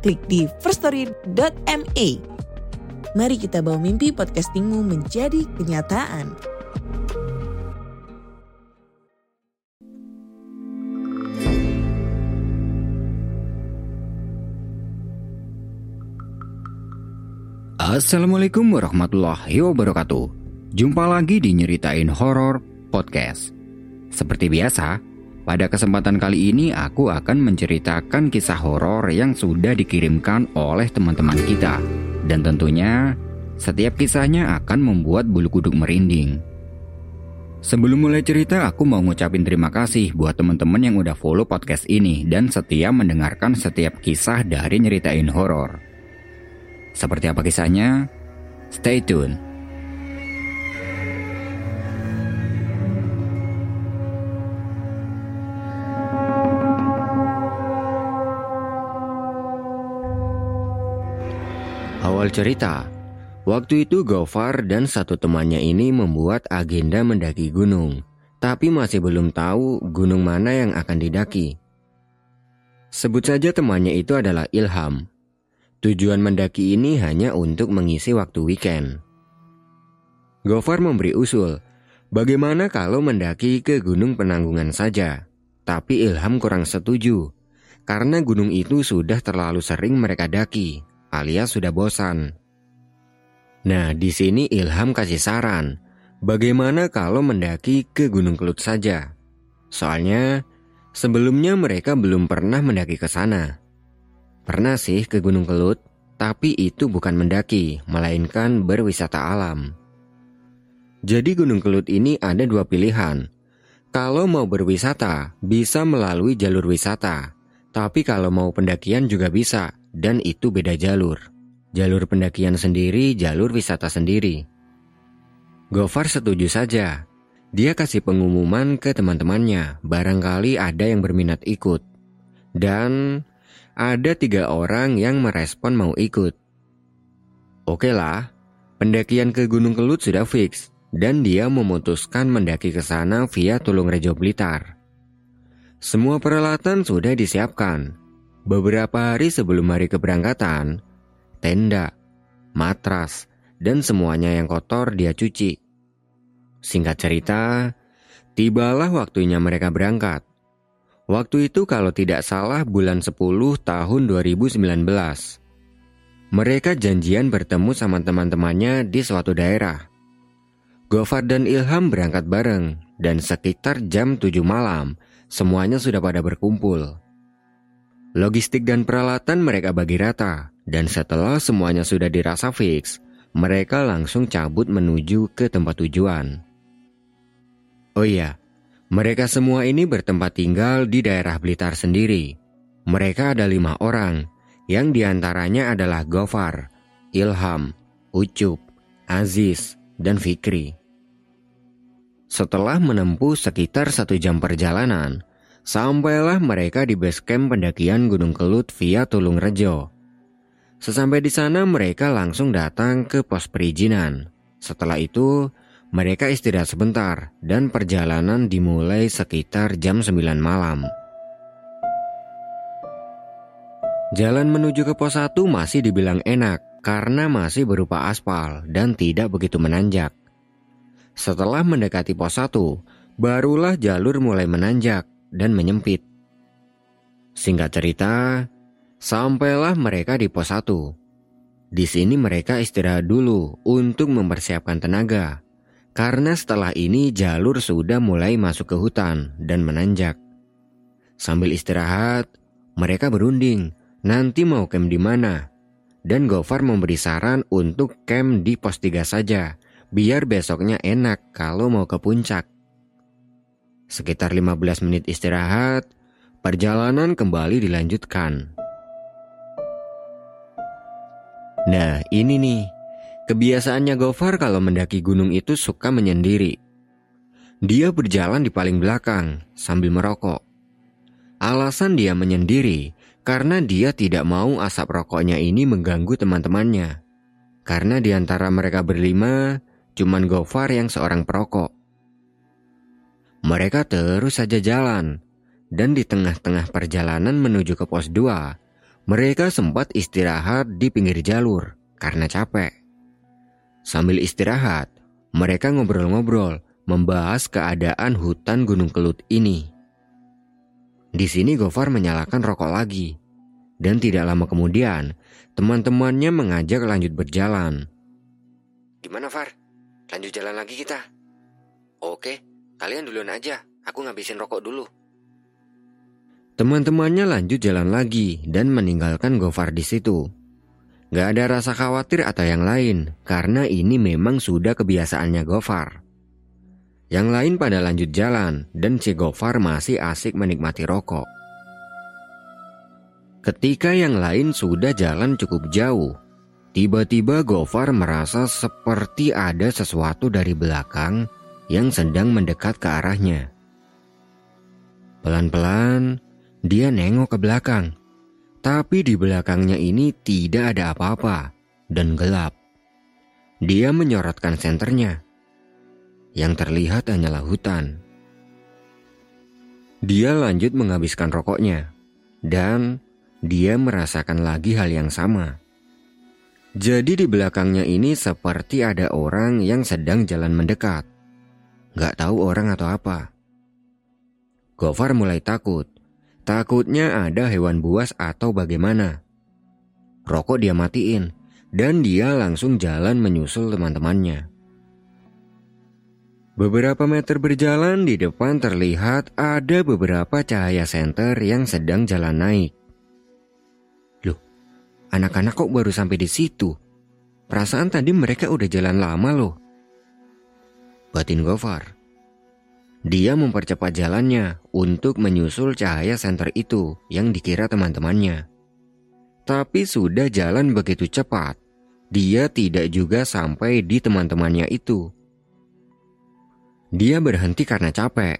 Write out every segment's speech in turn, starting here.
klik di firststory.me. Mari kita bawa mimpi podcastingmu menjadi kenyataan. Assalamualaikum warahmatullahi wabarakatuh. Jumpa lagi di Nyeritain Horor Podcast. Seperti biasa, pada kesempatan kali ini aku akan menceritakan kisah horor yang sudah dikirimkan oleh teman-teman kita. Dan tentunya, setiap kisahnya akan membuat bulu kuduk merinding. Sebelum mulai cerita, aku mau ngucapin terima kasih buat teman-teman yang udah follow podcast ini dan setia mendengarkan setiap kisah dari Nyeritain Horor. Seperti apa kisahnya? Stay tune. Awal cerita, waktu itu Gofar dan satu temannya ini membuat agenda mendaki gunung, tapi masih belum tahu gunung mana yang akan didaki. Sebut saja temannya itu adalah Ilham. Tujuan mendaki ini hanya untuk mengisi waktu weekend. Gofar memberi usul, bagaimana kalau mendaki ke Gunung Penanggungan saja? Tapi Ilham kurang setuju, karena gunung itu sudah terlalu sering mereka daki, alias sudah bosan. Nah, di sini Ilham kasih saran, bagaimana kalau mendaki ke Gunung Kelut saja? Soalnya, sebelumnya mereka belum pernah mendaki ke sana. Pernah sih ke Gunung Kelut, tapi itu bukan mendaki, melainkan berwisata alam. Jadi Gunung Kelut ini ada dua pilihan. Kalau mau berwisata, bisa melalui jalur wisata. Tapi kalau mau pendakian juga bisa, dan itu beda jalur. Jalur pendakian sendiri, jalur wisata sendiri. Gofar setuju saja. Dia kasih pengumuman ke teman-temannya, barangkali ada yang berminat ikut. Dan ada tiga orang yang merespon mau ikut. Oke lah, pendakian ke Gunung Kelut sudah fix, dan dia memutuskan mendaki ke sana via Tulung Rejo Blitar. Semua peralatan sudah disiapkan. Beberapa hari sebelum hari keberangkatan, tenda, matras, dan semuanya yang kotor dia cuci. Singkat cerita, tibalah waktunya mereka berangkat. Waktu itu kalau tidak salah bulan 10 tahun 2019. Mereka janjian bertemu sama teman-temannya di suatu daerah. Gofar dan Ilham berangkat bareng dan sekitar jam 7 malam semuanya sudah pada berkumpul. Logistik dan peralatan mereka bagi rata dan setelah semuanya sudah dirasa fix, mereka langsung cabut menuju ke tempat tujuan. Oh iya, mereka semua ini bertempat tinggal di daerah Blitar sendiri. Mereka ada lima orang, yang di antaranya adalah Gofar, Ilham, Ucup, Aziz, dan Fikri. Setelah menempuh sekitar satu jam perjalanan, sampailah mereka di base camp pendakian Gunung Kelut via Tulung Rejo. Sesampai di sana mereka langsung datang ke pos perizinan. Setelah itu, mereka istirahat sebentar dan perjalanan dimulai sekitar jam 9 malam. Jalan menuju ke pos 1 masih dibilang enak karena masih berupa aspal dan tidak begitu menanjak. Setelah mendekati pos 1, barulah jalur mulai menanjak dan menyempit. Singkat cerita, sampailah mereka di pos 1. Di sini mereka istirahat dulu untuk mempersiapkan tenaga karena setelah ini jalur sudah mulai masuk ke hutan dan menanjak. Sambil istirahat, mereka berunding nanti mau camp di mana. Dan Gofar memberi saran untuk camp di pos 3 saja, biar besoknya enak kalau mau ke puncak. Sekitar 15 menit istirahat, perjalanan kembali dilanjutkan. Nah, ini nih. Kebiasaannya Gofar kalau mendaki gunung itu suka menyendiri. Dia berjalan di paling belakang sambil merokok. Alasan dia menyendiri karena dia tidak mau asap rokoknya ini mengganggu teman-temannya. Karena di antara mereka berlima, cuman Gofar yang seorang perokok. Mereka terus saja jalan, dan di tengah-tengah perjalanan menuju ke pos 2, mereka sempat istirahat di pinggir jalur karena capek. Sambil istirahat, mereka ngobrol-ngobrol membahas keadaan hutan Gunung Kelut ini. Di sini Gofar menyalakan rokok lagi. Dan tidak lama kemudian, teman-temannya mengajak lanjut berjalan. Gimana Far? Lanjut jalan lagi kita? Oke, kalian duluan aja. Aku ngabisin rokok dulu. Teman-temannya lanjut jalan lagi dan meninggalkan Gofar di situ. Gak ada rasa khawatir atau yang lain, karena ini memang sudah kebiasaannya Gofar. Yang lain pada lanjut jalan, dan si Gofar masih asik menikmati rokok. Ketika yang lain sudah jalan cukup jauh, tiba-tiba Gofar merasa seperti ada sesuatu dari belakang yang sedang mendekat ke arahnya. Pelan-pelan, dia nengok ke belakang, tapi di belakangnya ini tidak ada apa-apa dan gelap. Dia menyorotkan senternya. Yang terlihat hanyalah hutan. Dia lanjut menghabiskan rokoknya, dan dia merasakan lagi hal yang sama. Jadi di belakangnya ini seperti ada orang yang sedang jalan mendekat. Gak tahu orang atau apa. Gofar mulai takut. Takutnya ada hewan buas atau bagaimana. Rokok dia matiin, dan dia langsung jalan menyusul teman-temannya. Beberapa meter berjalan di depan terlihat ada beberapa cahaya senter yang sedang jalan naik. Anak-anak kok baru sampai di situ? Perasaan tadi mereka udah jalan lama loh. Batin Gofar. Dia mempercepat jalannya untuk menyusul cahaya senter itu yang dikira teman-temannya. Tapi sudah jalan begitu cepat, dia tidak juga sampai di teman-temannya itu. Dia berhenti karena capek,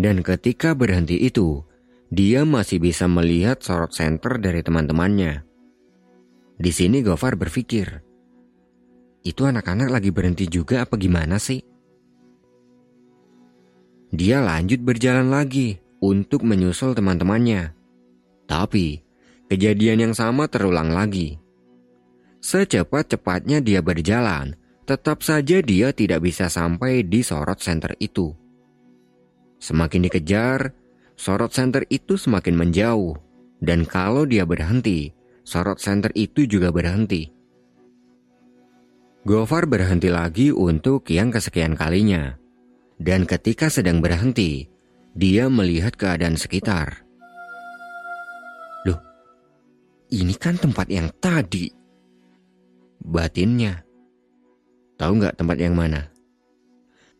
dan ketika berhenti itu, dia masih bisa melihat sorot senter dari teman-temannya. Di sini Gofar berpikir, itu anak-anak lagi berhenti juga apa gimana sih? Dia lanjut berjalan lagi untuk menyusul teman-temannya. Tapi, kejadian yang sama terulang lagi. Secepat-cepatnya dia berjalan, tetap saja dia tidak bisa sampai di sorot senter itu. Semakin dikejar, sorot senter itu semakin menjauh, dan kalau dia berhenti, sorot senter itu juga berhenti. Gofar berhenti lagi untuk yang kesekian kalinya. Dan ketika sedang berhenti, dia melihat keadaan sekitar. Loh, ini kan tempat yang tadi. Batinnya. Tahu nggak tempat yang mana?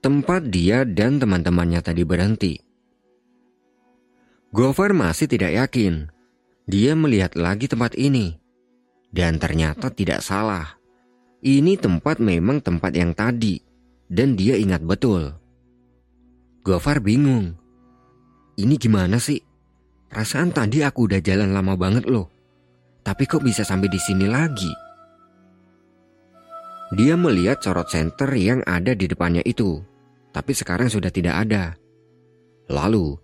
Tempat dia dan teman-temannya tadi berhenti. Gofar masih tidak yakin dia melihat lagi tempat ini. Dan ternyata tidak salah. Ini tempat memang tempat yang tadi. Dan dia ingat betul. Gofar bingung. Ini gimana sih? Perasaan tadi aku udah jalan lama banget loh. Tapi kok bisa sampai di sini lagi? Dia melihat sorot senter yang ada di depannya itu. Tapi sekarang sudah tidak ada. Lalu,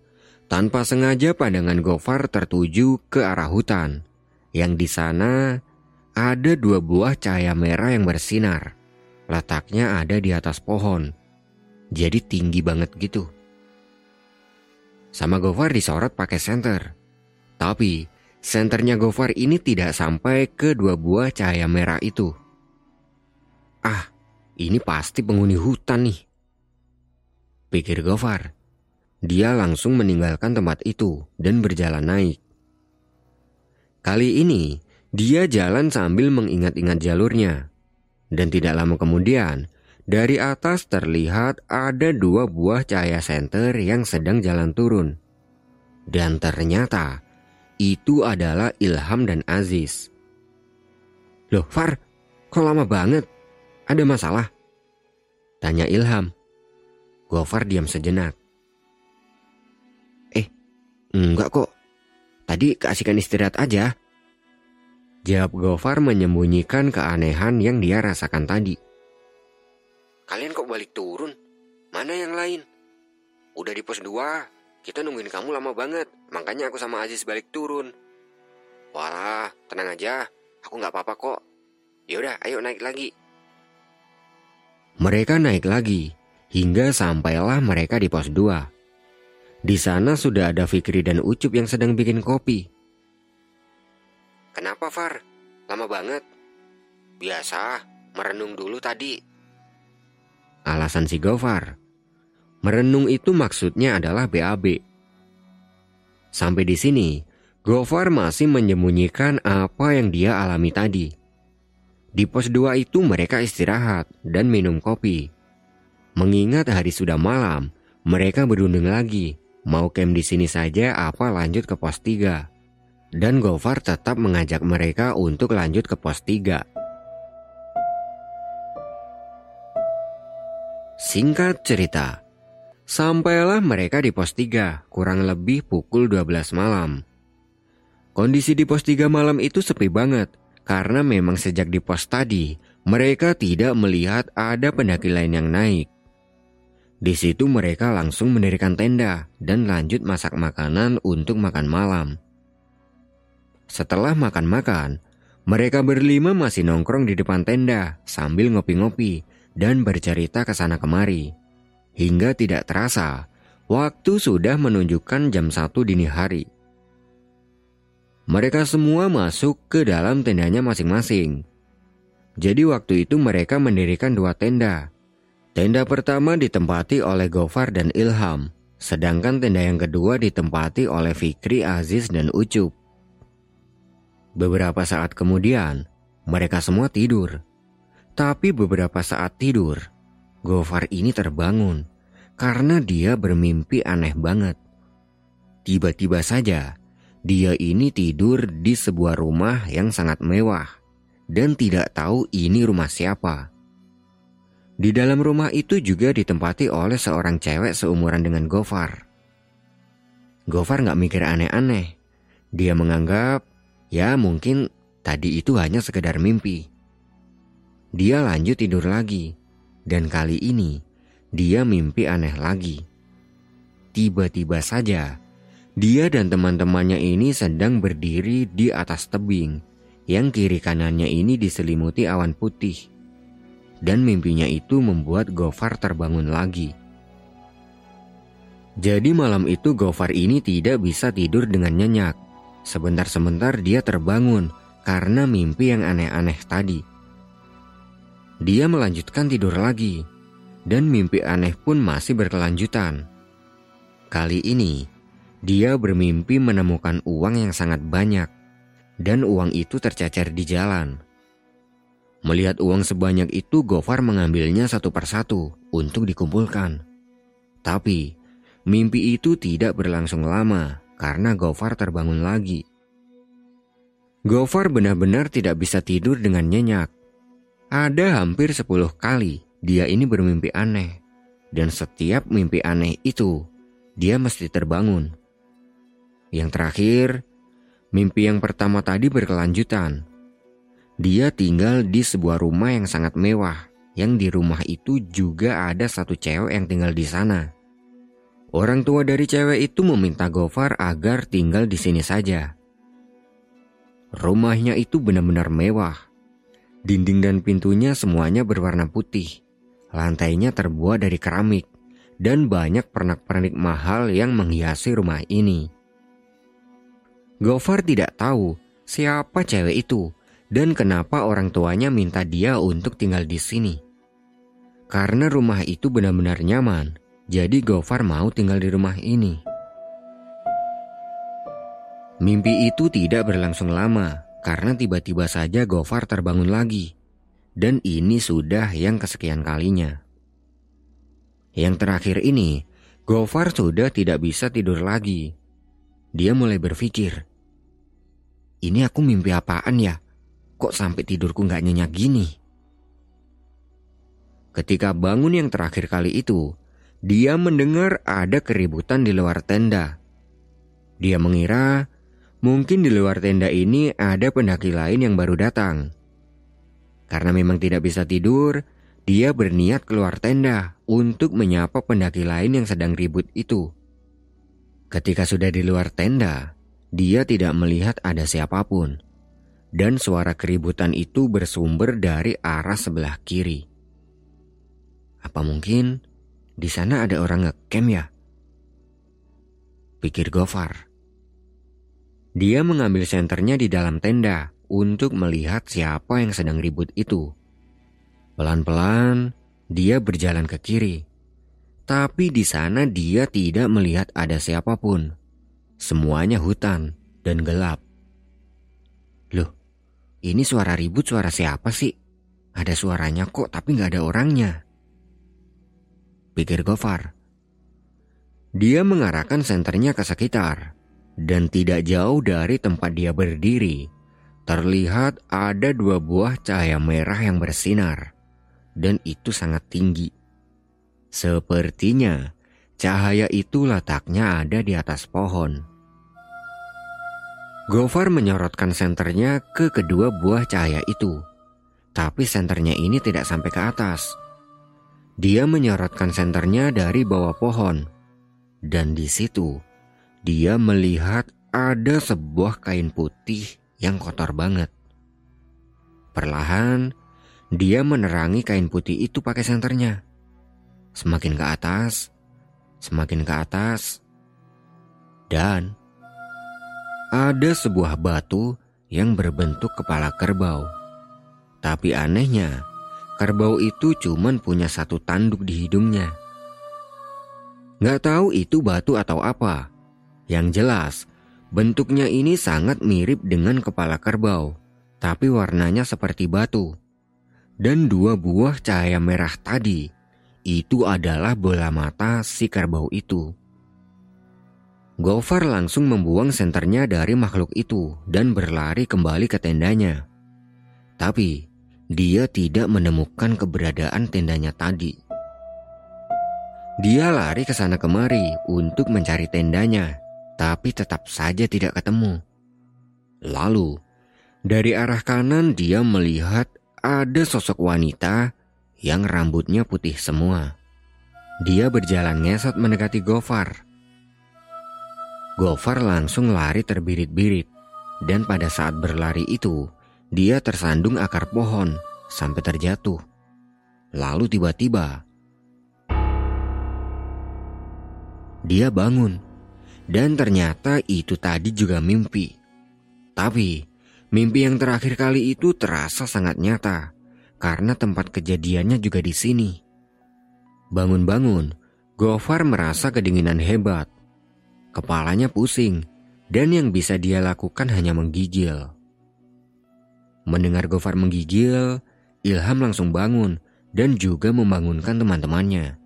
tanpa sengaja pandangan Gofar tertuju ke arah hutan, yang di sana ada dua buah cahaya merah yang bersinar. Letaknya ada di atas pohon, jadi tinggi banget gitu. Sama Gofar disorot pakai senter, tapi senternya Gofar ini tidak sampai ke dua buah cahaya merah itu. Ah, ini pasti penghuni hutan nih. Pikir Gofar. Dia langsung meninggalkan tempat itu dan berjalan naik. Kali ini, dia jalan sambil mengingat-ingat jalurnya. Dan tidak lama kemudian, dari atas terlihat ada dua buah cahaya senter yang sedang jalan turun. Dan ternyata, itu adalah Ilham dan Aziz. Loh Far, kok lama banget? Ada masalah? Tanya Ilham. Gofar diam sejenak. Eh, enggak kok. Tadi keasikan istirahat aja. Jawab Gofar menyembunyikan keanehan yang dia rasakan tadi. Kalian kok balik turun? Mana yang lain? Udah di pos 2. Kita nungguin kamu lama banget. Makanya aku sama Aziz balik turun. Walah, tenang aja. Aku nggak apa-apa kok. Yaudah, ayo naik lagi. Mereka naik lagi, hingga sampailah mereka di pos 2. Di sana sudah ada Fikri dan Ucup yang sedang bikin kopi. Kenapa, Far? Lama banget. Biasa, merenung dulu tadi. Alasan si Gofar. Merenung itu maksudnya adalah BAB. Sampai di sini, Gofar masih menyembunyikan apa yang dia alami tadi. Di pos 2 itu mereka istirahat dan minum kopi. Mengingat hari sudah malam, mereka berunding lagi. Mau camp di sini saja apa lanjut ke pos 3. Dan Gofar tetap mengajak mereka untuk lanjut ke pos 3. Singkat cerita, sampailah mereka di pos 3 kurang lebih pukul 12 malam. Kondisi di pos 3 malam itu sepi banget karena memang sejak di pos tadi, mereka tidak melihat ada pendaki lain yang naik. Di situ mereka langsung mendirikan tenda dan lanjut masak makanan untuk makan malam. Setelah makan-makan, mereka berlima masih nongkrong di depan tenda sambil ngopi-ngopi dan bercerita ke sana kemari. Hingga tidak terasa, waktu sudah menunjukkan jam satu dini hari. Mereka semua masuk ke dalam tendanya masing-masing. Jadi waktu itu mereka mendirikan dua tenda. Tenda pertama ditempati oleh Gofar dan Ilham, sedangkan tenda yang kedua ditempati oleh Fikri, Aziz, dan Ucup. Beberapa saat kemudian, mereka semua tidur. Tapi beberapa saat tidur, Gofar ini terbangun karena dia bermimpi aneh banget. Tiba-tiba saja, dia ini tidur di sebuah rumah yang sangat mewah dan tidak tahu ini rumah siapa. Di dalam rumah itu juga ditempati oleh seorang cewek seumuran dengan Gofar. Gofar nggak mikir aneh-aneh. Dia menganggap, ya mungkin tadi itu hanya sekedar mimpi. Dia lanjut tidur lagi, dan kali ini dia mimpi aneh lagi. Tiba-tiba saja, dia dan teman-temannya ini sedang berdiri di atas tebing yang kiri kanannya ini diselimuti awan putih. Dan mimpinya itu membuat Gofar terbangun lagi. Jadi malam itu Gofar ini tidak bisa tidur dengan nyenyak. Sebentar-sebentar dia terbangun karena mimpi yang aneh-aneh tadi. Dia melanjutkan tidur lagi, dan mimpi aneh pun masih berkelanjutan. Kali ini, dia bermimpi menemukan uang yang sangat banyak, dan uang itu tercecer di jalan. Melihat uang sebanyak itu, Gofar mengambilnya satu persatu untuk dikumpulkan. Tapi, mimpi itu tidak berlangsung lama karena Gofar terbangun lagi. Gofar benar-benar tidak bisa tidur dengan nyenyak. Ada hampir sepuluh kali dia ini bermimpi aneh. Dan setiap mimpi aneh itu, dia mesti terbangun. Yang terakhir, mimpi yang pertama tadi berkelanjutan. Dia tinggal di sebuah rumah yang sangat mewah, yang di rumah itu juga ada satu cewek yang tinggal di sana. Orang tua dari cewek itu meminta Gofar agar tinggal di sini saja. Rumahnya itu benar-benar mewah. Dinding dan pintunya semuanya berwarna putih. Lantainya terbuat dari keramik dan banyak pernak-pernik mahal yang menghiasi rumah ini. Gofar tidak tahu siapa cewek itu dan kenapa orang tuanya minta dia untuk tinggal di sini. Karena rumah itu benar-benar nyaman, jadi Gofar mau tinggal di rumah ini. Mimpi itu tidak berlangsung lama karena tiba-tiba saja Gofar terbangun lagi. Dan ini sudah yang kesekian kalinya. Yang terakhir ini, Gofar sudah tidak bisa tidur lagi dia mulai berpikir, ini aku mimpi apaan ya? kok sampai tidurku nggak nyenyak gini? Ketika bangun yang terakhir kali itu, dia mendengar ada keributan di luar tenda. Dia mengira mungkin di luar tenda ini ada pendaki lain yang baru datang. Karena memang tidak bisa tidur, dia berniat keluar tenda untuk menyapa pendaki lain yang sedang ribut itu. Ketika sudah di luar tenda, dia tidak melihat ada siapa pun. Dan suara keributan itu bersumber dari arah sebelah kiri. Apa mungkin di sana ada orang ngecamp ya? Pikir Gofar. Dia mengambil senternya di dalam tenda untuk melihat siapa yang sedang ribut itu. Pelan-pelan, dia berjalan ke kiri. Tapi di sana dia tidak melihat ada siapa pun. Semuanya hutan dan gelap. Loh, ini suara ribut suara siapa sih? Ada suaranya kok tapi nggak ada orangnya pikir Gofar. Dia mengarahkan senternya ke sekitar, dan tidak jauh dari tempat dia berdiri, terlihat ada dua buah cahaya merah yang bersinar, dan itu sangat tinggi. Sepertinya cahaya itu letaknya ada di atas pohon. Gofar menyorotkan senternya ke kedua buah cahaya itu, tapi senternya ini tidak sampai ke atas dia menyorotkan senternya dari bawah pohon, dan di situ dia melihat ada sebuah kain putih yang kotor banget. Perlahan, dia menerangi kain putih itu pakai senternya. Semakin ke atas, semakin ke atas, dan ada sebuah batu yang berbentuk kepala kerbau. Tapi anehnya, Kerbau itu cuman punya satu tanduk di hidungnya. Gak tahu itu batu atau apa. Yang jelas, bentuknya ini sangat mirip dengan kepala kerbau, tapi warnanya seperti batu. Dan dua buah cahaya merah tadi, itu adalah bola mata si kerbau itu. Gofar langsung membuang senternya dari makhluk itu dan berlari kembali ke tendanya. Tapi dia tidak menemukan keberadaan tendanya tadi. Dia lari ke sana kemari untuk mencari tendanya, tapi tetap saja tidak ketemu. Lalu, dari arah kanan dia melihat ada sosok wanita yang rambutnya putih semua. Dia berjalan ngesot mendekati Gofar. Gofar langsung lari terbirit-birit, dan pada saat berlari itu, dia tersandung akar pohon sampai terjatuh. Lalu tiba-tiba dia bangun dan ternyata itu tadi juga mimpi. Tapi mimpi yang terakhir kali itu terasa sangat nyata karena tempat kejadiannya juga di sini. Bangun-bangun, Gofar merasa kedinginan hebat. Kepalanya pusing dan yang bisa dia lakukan hanya menggigil. Mendengar Gofar menggigil, Ilham langsung bangun dan juga membangunkan teman-temannya.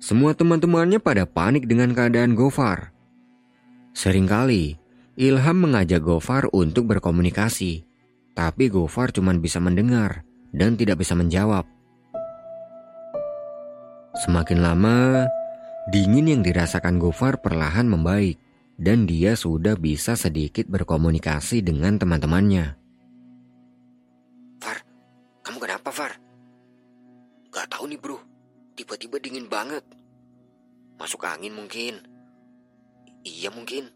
Semua teman-temannya pada panik dengan keadaan Gofar. Seringkali, Ilham mengajak Gofar untuk berkomunikasi, tapi Gofar cuma bisa mendengar dan tidak bisa menjawab. Semakin lama, dingin yang dirasakan Gofar perlahan membaik dan dia sudah bisa sedikit berkomunikasi dengan teman-temannya. Far, kamu kenapa Far? Gak tahu nih bro, tiba-tiba dingin banget. Masuk angin mungkin. Iya mungkin,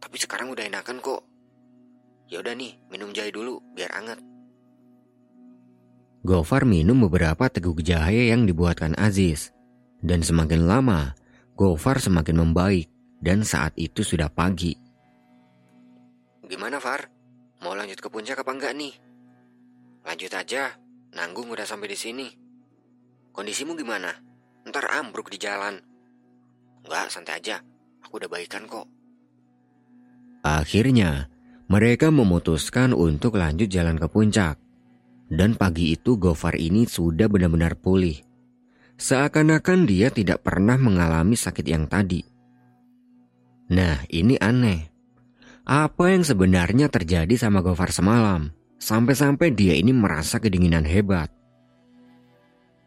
tapi sekarang udah enakan kok. Ya udah nih, minum jahe dulu biar anget. Gofar minum beberapa teguk jahe yang dibuatkan Aziz. Dan semakin lama, Gofar semakin membaik dan saat itu sudah pagi. Gimana Far? Mau lanjut ke puncak apa enggak nih? Lanjut aja, nanggung udah sampai di sini. Kondisimu gimana? Ntar ambruk di jalan. Enggak, santai aja. Aku udah baikan kok. Akhirnya, mereka memutuskan untuk lanjut jalan ke puncak. Dan pagi itu Gofar ini sudah benar-benar pulih. Seakan-akan dia tidak pernah mengalami sakit yang tadi. Nah, ini aneh. apa yang sebenarnya terjadi sama Gofar semalam. Sampai-sampai dia ini merasa kedinginan hebat.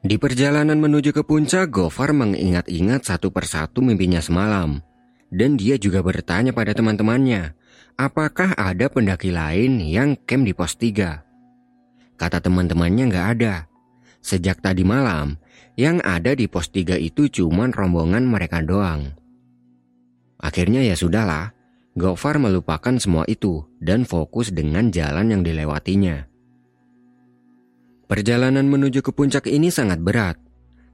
Di perjalanan menuju ke puncak, Gofar mengingat-ingat satu persatu mimpinya semalam. Dan dia juga bertanya pada teman-temannya, apakah ada pendaki lain yang camp di pos 3? Kata teman-temannya nggak ada. Sejak tadi malam, yang ada di pos 3 itu cuma rombongan mereka doang. Akhirnya ya sudahlah, Gofar melupakan semua itu dan fokus dengan jalan yang dilewatinya. Perjalanan menuju ke puncak ini sangat berat.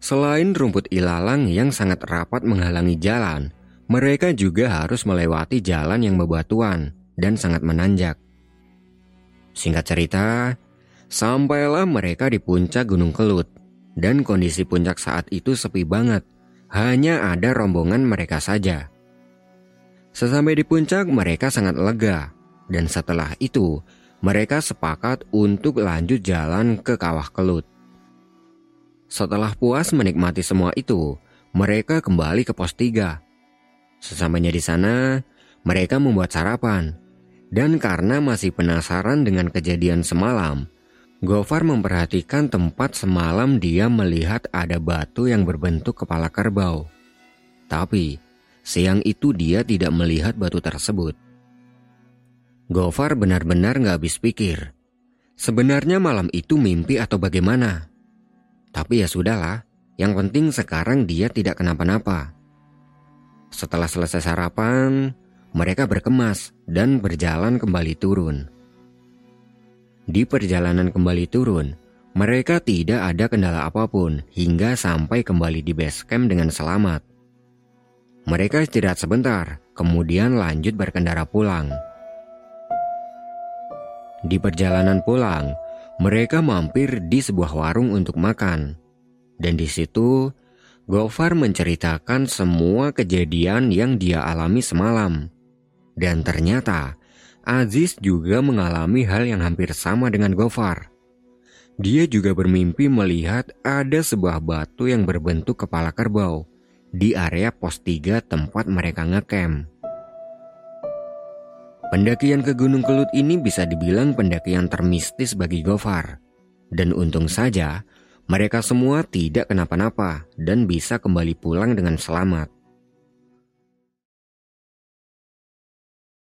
Selain rumput ilalang yang sangat rapat menghalangi jalan, mereka juga harus melewati jalan yang bebatuan dan sangat menanjak. Singkat cerita, sampailah mereka di puncak Gunung Kelut, dan kondisi puncak saat itu sepi banget. Hanya ada rombongan mereka saja. Sesampai di puncak, mereka sangat lega, dan setelah itu mereka sepakat untuk lanjut jalan ke Kawah Kelut. Setelah puas menikmati semua itu, mereka kembali ke pos 3. Sesampainya di sana, mereka membuat sarapan. Dan karena masih penasaran dengan kejadian semalam, Gofar memperhatikan tempat semalam dia melihat ada batu yang berbentuk kepala kerbau. Tapi, Siang itu dia tidak melihat batu tersebut. Gofar benar-benar gak habis pikir. Sebenarnya malam itu mimpi atau bagaimana? Tapi ya sudahlah, yang penting sekarang dia tidak kenapa-napa. Setelah selesai sarapan, mereka berkemas dan berjalan kembali turun. Di perjalanan kembali turun, mereka tidak ada kendala apa pun hingga sampai kembali di base camp dengan selamat. Mereka istirahat sebentar, kemudian lanjut berkendara pulang. Di perjalanan pulang, mereka mampir di sebuah warung untuk makan. Dan di situ, Gofar menceritakan semua kejadian yang dia alami semalam. Dan ternyata, Aziz juga mengalami hal yang hampir sama dengan Gofar. Dia juga bermimpi melihat ada sebuah batu yang berbentuk kepala kerbau di area pos 3 tempat mereka ngecamp. Pendakian ke Gunung Kelut ini bisa dibilang pendakian termistis bagi Gofar. Dan untung saja, mereka semua tidak kenapa-napa dan bisa kembali pulang dengan selamat.